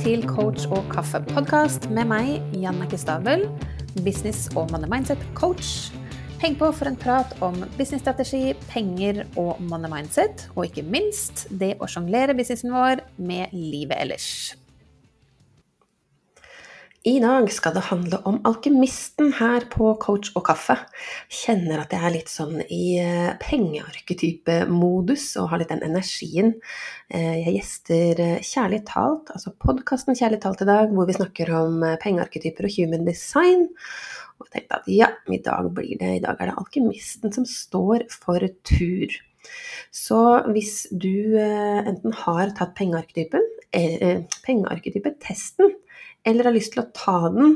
til Coach og kaffe-podkast med meg, Jannicke Stabel, business- og money mindset-coach. Heng på for en prat om businessstrategi, penger og money mindset, og ikke minst det å sjonglere businessen vår med livet ellers. I dag skal det handle om alkymisten her på Coach og kaffe. Kjenner at jeg er litt sånn i eh, pengearketype-modus og har litt den energien. Eh, jeg gjester eh, Kjærlig talt, altså podkasten Kjærlig talt i dag, hvor vi snakker om pengearketyper og human design. Og jeg tenkte at ja, i dag blir det, i dag er det alkymisten som står for tur. Så hvis du enten har tatt pengearketypen, pengearketype-testen, eller har lyst til å ta den,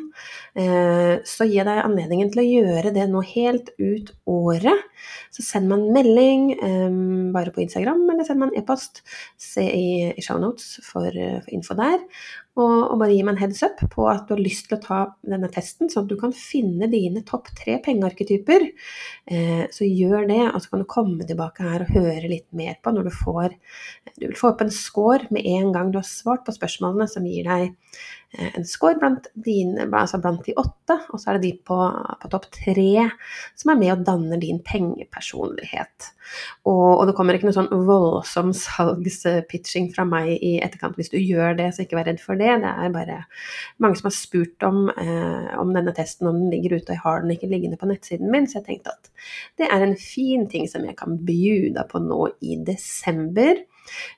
eh, så gir deg anledningen til å gjøre det nå helt ut året. Så send meg en melding um, bare på Instagram, eller send meg en e-post. Se i, shownotes for, for info der. Og, bare gi meg en heads up på at du har lyst til å ta denne testen, sånn at du kan finne dine topp tre pengearketyper. Eh, så gjør det, og så kan du komme tilbake her og høre litt mer på når du får Du vil få opp en score med en gang du har svart på spørsmålene som gir deg Eh, en score blant, dine, altså blant de åtte, og så er det de på, på topp tre som er med og danner din pengepersonlighet. Og, og, det kommer ikke noe sånn voldsom salgspitching fra meg i etterkant hvis du gjør det, så ikke vær redd for det. Det er bare mange som har spurt om, eh, om denne testen, om den ligger ute, og jeg har den ikke liggende på nettsiden min, så jeg tenkte at det er en fin ting som jeg kan bjuda på nå i desember.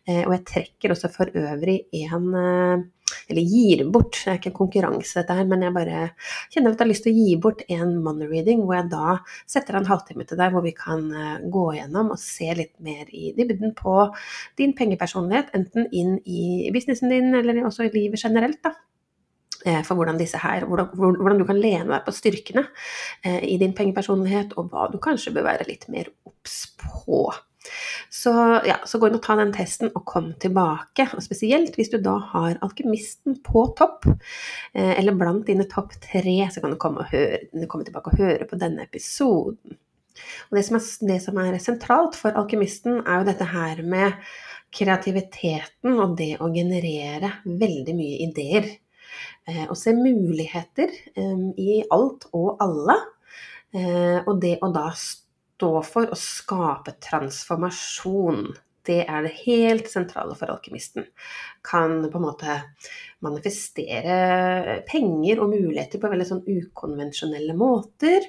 Eh, og jeg trekker også for øvrig en eh, eller gir bort, det er ikke en konkurranse dette her, men jeg bare kjenner at jeg har lyst til å gi bort en money reading, hvor jeg da setter en halvtime til deg, hvor vi kan eh, gå gjennom og se litt mer i dybden på din pengepersonlighet, enten inn i businessen din, eller også i livet generelt, da eh, for hvordan her, hvordan, hvordan, du kan lene deg på styrkene eh, i din pengepersonlighet, og hva du kanskje bør være litt mer obs på. Så, ja, så gå inn og ta den testen og kom tilbake. Og spesielt hvis du da har alkymisten på topp, eh, eller blant dine topp tre, så kan du komme, høre, komme, tilbake og høre på denne episoden. Og det som, er, det som er sentralt for alkymisten, er jo dette her med kreativiteten og det å generere veldig mye ideer. Eh, og se muligheter eh, i alt og alle. og det å da stå stå for å skape transformasjon. Det er det helt sentrale for alkymisten. Kan på en måte manifestere penger og muligheter på veldig sånn ukonvensjonelle måter.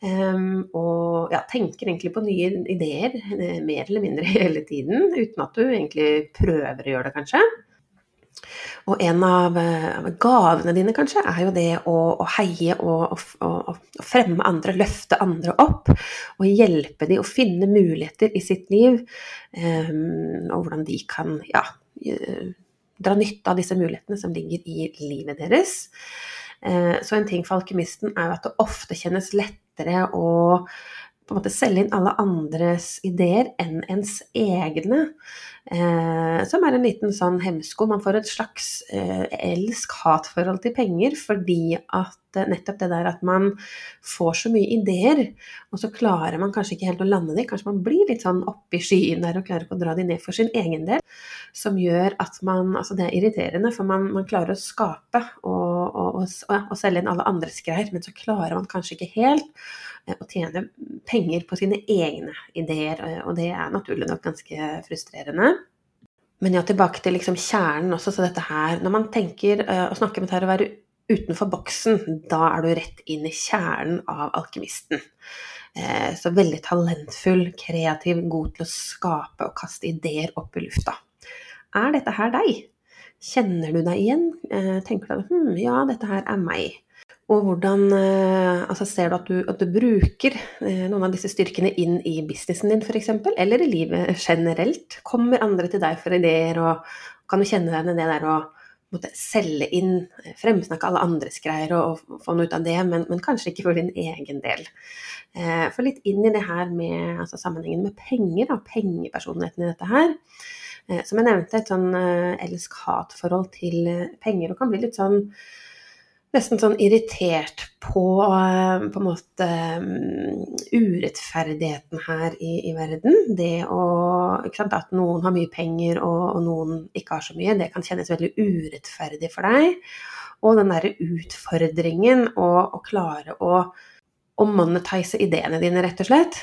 Um, og ja, tenker egentlig på nye ideer eh, mer eller mindre hele tiden, uten at du egentlig prøver å gjøre det, kanskje. Og en av, av gavene dine, kanskje, er jo det å, å heie og, å, å fremme andre, løfte andre opp. Og hjelpe dem å finne muligheter i sitt liv, um, og hvordan de kan ja, dra nytte av disse mulighetene som ligger i livet deres. Uh, så en ting for alkymisten er jo at det ofte kjennes lettere å på en måte selge inn alle andres ideer enn ens egne. Eh, som er en liten sånn hemsko. Man får et slags eh, elsk-hat-forhold til penger fordi at eh, nettopp det der at man får så mye ideer, og så klarer man kanskje ikke helt å lande de. Kanskje man blir litt sånn oppi skyen der og klarer ikke å dra de ned for sin egen del. Som gjør at man Altså det er irriterende, for man, man klarer å skape og, og, og, og selge inn alle andres greier, men så klarer man kanskje ikke helt eh, å tjene penger på sine egne ideer, eh, og det er naturlig nok ganske frustrerende. Men ja, tilbake til liksom kjernen også. Så dette her Når man tenker uh, å snakke med dette her å være utenfor boksen, da er du rett inn i kjernen av alkymisten. Så veldig talentfull, kreativ, god til å skape og kaste ideer opp i lufta. Er dette her deg? Kjenner du deg igjen? Uh, tenker du at hm, ja, dette her er meg. Og hvordan eh, altså Ser du at, du at du bruker eh, noen av disse styrkene inn i businessen din f.eks., eller i livet generelt? Kommer andre til deg for ideer, og kan du kjenne deg igjen i det der å måtte selge inn, eh, fremsnakke alle andres greier og, og få noe ut av det, men, men, kanskje ikke for din egen del. Eh, for litt inn i det her med altså sammenhengen med penger, da, pengepersonligheten i dette her. Eh, som jeg nevnte, et sånn eh, elsk-hat-forhold til penger, og kan bli litt sånn nesten sånn irritert på eh, på en måte um, urettferdigheten her i, i, verden. Det å sant, At noen har mye penger og, og, noen ikke har så mye, det kan kjennes veldig urettferdig for deg. Og den derre utfordringen å klare å å monetize ideene dine, rett og slett.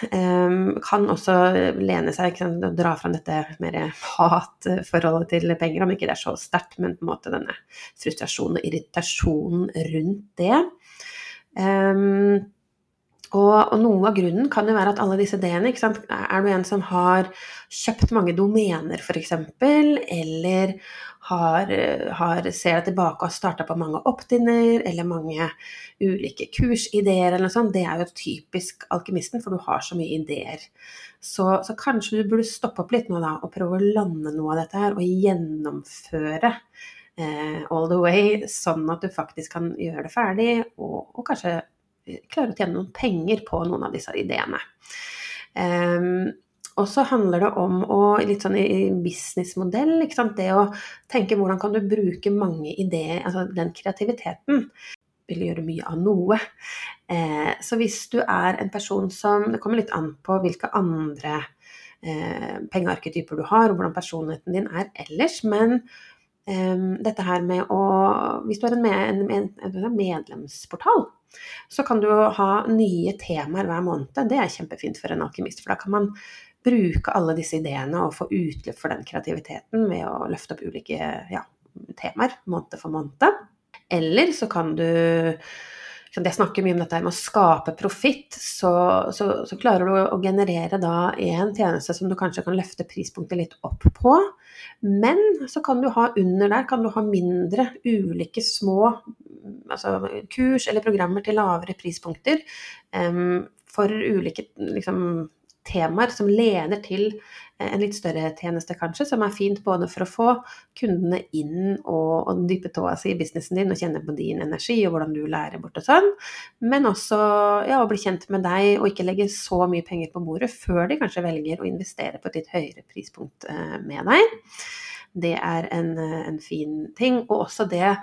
Kan også lene seg og dra fram dette mer hatforholdet til penger, om ikke det er så sterkt, men på en måte denne frustrasjonen og irritasjonen rundt det. Og, og, noe av grunnen kan jo være at alle disse ideene Er du en som har kjøpt mange domener, f.eks., eller har, har, ser deg tilbake og har starta på mange opt-in-er eller mange ulike kursideer eller noe sånt, det er jo typisk alkymisten, for du har så mye ideer. Så, så, kanskje du burde stoppe opp litt nå da, og prøve å lande noe av dette her, og gjennomføre eh, all the way, sånn at du faktisk kan gjøre det ferdig, og, og kanskje klare å tjene noen penger på noen av disse ideene. Um, og så handler det om å, litt sånn i businessmodell, det å tenke hvordan kan du bruke mange ideer, altså den kreativiteten vil gjøre mye av noe. Eh, så hvis du er en person som Det kommer litt an på hvilke andre eh, pengearketyper du har, og hvordan personligheten din er ellers. Men eh, dette her med å Hvis du er en, med, en, en, medlemsportal, så kan du ha nye temaer hver måned. Det er kjempefint for en alkymist, for da kan man bruke alle disse ideene og få utløp for den kreativiteten ved å løfte opp ulike ja, temaer måned for måned. Eller så kan du jeg snakker mye om dette med å skape profitt, så, så, så, klarer du å generere da en tjeneste som du kanskje kan løfte prispunktet litt opp på. Men så kan du ha under der kan du ha mindre ulike små altså kurs eller programmer til lavere prispunkter um, for ulike liksom, temaer som leder til eh, en litt større tjeneste, kanskje, som er fint både for å få kundene inn og, og dype tåa si i businessen din og kjenne på din energi og hvordan du lærer bort og sånn, men også ja, å bli kjent med deg og ikke legge så mye penger på bordet før de kanskje velger å investere på et litt høyere prispunkt eh, med deg. Det er en, en fin ting. Og også det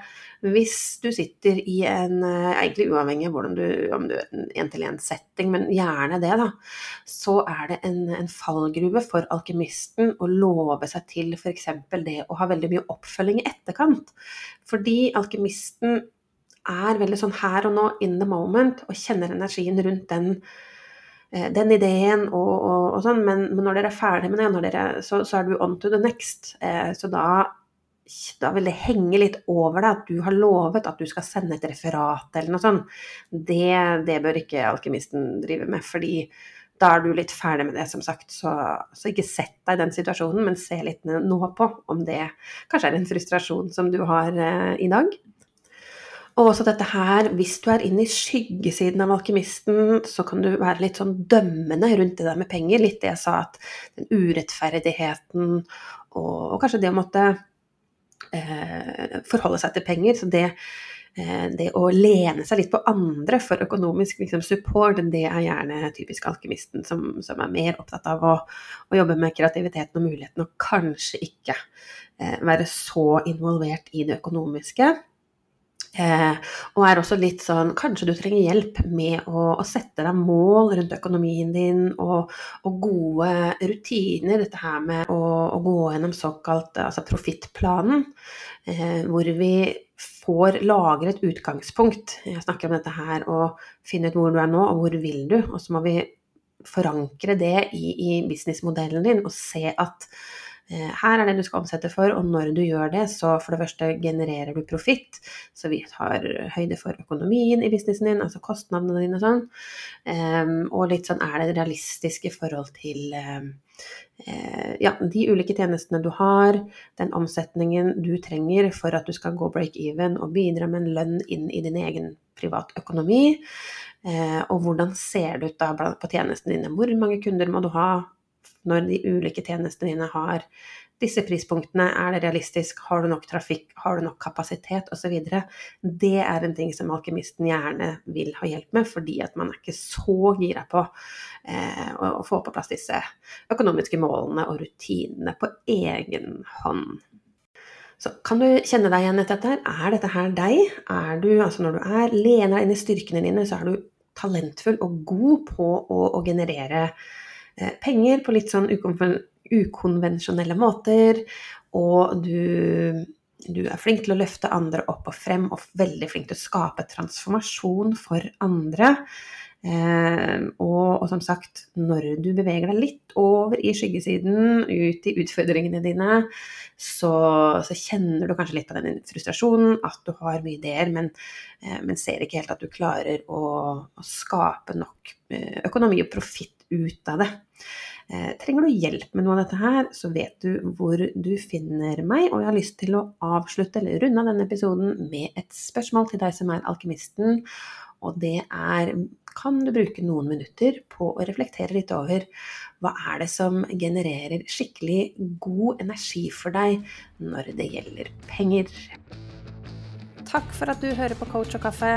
hvis du sitter i en eh, Egentlig uavhengig av du, om du er en én-til-én-setting, men gjerne det, da. Så er det en, en fallgruve for alkymisten å love seg til f.eks. det å ha veldig mye oppfølging i etterkant. Fordi alkymisten er veldig sånn her og nå, in the moment, og kjenner energien rundt den, eh, den ideen og, og, og sånn, men, men, når dere er ferdig med det, dere, så, så, er du on to the next. Eh, så da da vil det henge litt over deg at du har lovet at du skal sende et referat eller noe sånt. Det, det bør ikke alkymisten drive med, fordi da er du litt ferdig med det, som sagt. Så, så, ikke sett deg i den situasjonen, men se litt nå på om det kanskje er en frustrasjon som du har eh, i dag. Og også dette her, hvis du er inne i skyggesiden av alkymisten, så kan du være litt sånn dømmende rundt det der med penger. Litt det jeg sa, at den urettferdigheten og, og kanskje det å måtte eh, forholde seg til penger. Så det, eh, det, å lene seg litt på andre for økonomisk liksom, support, det er gjerne typisk alkymisten som, som er mer opptatt av å, å, jobbe med kreativiteten og muligheten, og kanskje ikke eh, være så involvert i det økonomiske. Eh, og er også litt sånn Kanskje du trenger hjelp med å, å sette deg mål rundt økonomien din og, og gode rutiner. Dette her med å, å gå gjennom såkalt altså profittplanen, eh, hvor vi får lagre et utgangspunkt. Jeg snakker om dette her å finne ut hvor du er nå, og hvor vil du. Og så må vi forankre det i, i businessmodellen din og se at her er det du skal omsette for, og når du gjør det, så for det første genererer du profitt, så vi tar høyde for økonomien i businessen din, altså kostnadene dine og sånn. Um, og litt sånn er det realistisk i forhold til um, uh, ja, de ulike tjenestene du har, den omsetningen du trenger for at du skal gå break even og bidra med en lønn inn i din egen privatøkonomi. økonomi, og hvordan ser det ut da på tjenestene dine? Hvor mange kunder må du ha? Når de ulike tjenestene dine har disse prispunktene, er det realistisk, har du nok trafikk, har du nok kapasitet osv. Det er en ting som alkymisten gjerne vil ha hjelp med, fordi at man er ikke så gira på eh, å, få på plass disse økonomiske målene og rutinene på egen hånd. Så kan du kjenne deg igjen etter dette? her? Er dette her deg? Er du, altså når du er lener deg inn i styrkene dine, så er du talentfull og god på å, å generere penger på litt sånn ukonvensjonelle måter. Og du, du, er flink til å løfte andre opp og frem, og veldig flink til å skape transformasjon for andre. Eh, og, og, som sagt, når du beveger deg litt over i skyggesiden, ut i utfordringene dine, så, så kjenner du kanskje litt av den frustrasjonen, at du har mye ideer, men, eh, men ser ikke helt at du klarer å, å skape nok eh, økonomi og profitt ut av det. Eh, trenger du hjelp med noe av dette her, så vet du hvor du finner meg. Og jeg har lyst til å avslutte eller runde av denne episoden med et spørsmål til deg som er alkymisten. Og det er kan du bruke noen minutter på å reflektere litt over hva er det som genererer skikkelig god energi for deg når det gjelder penger. Takk for at du hører på Coach og kaffe.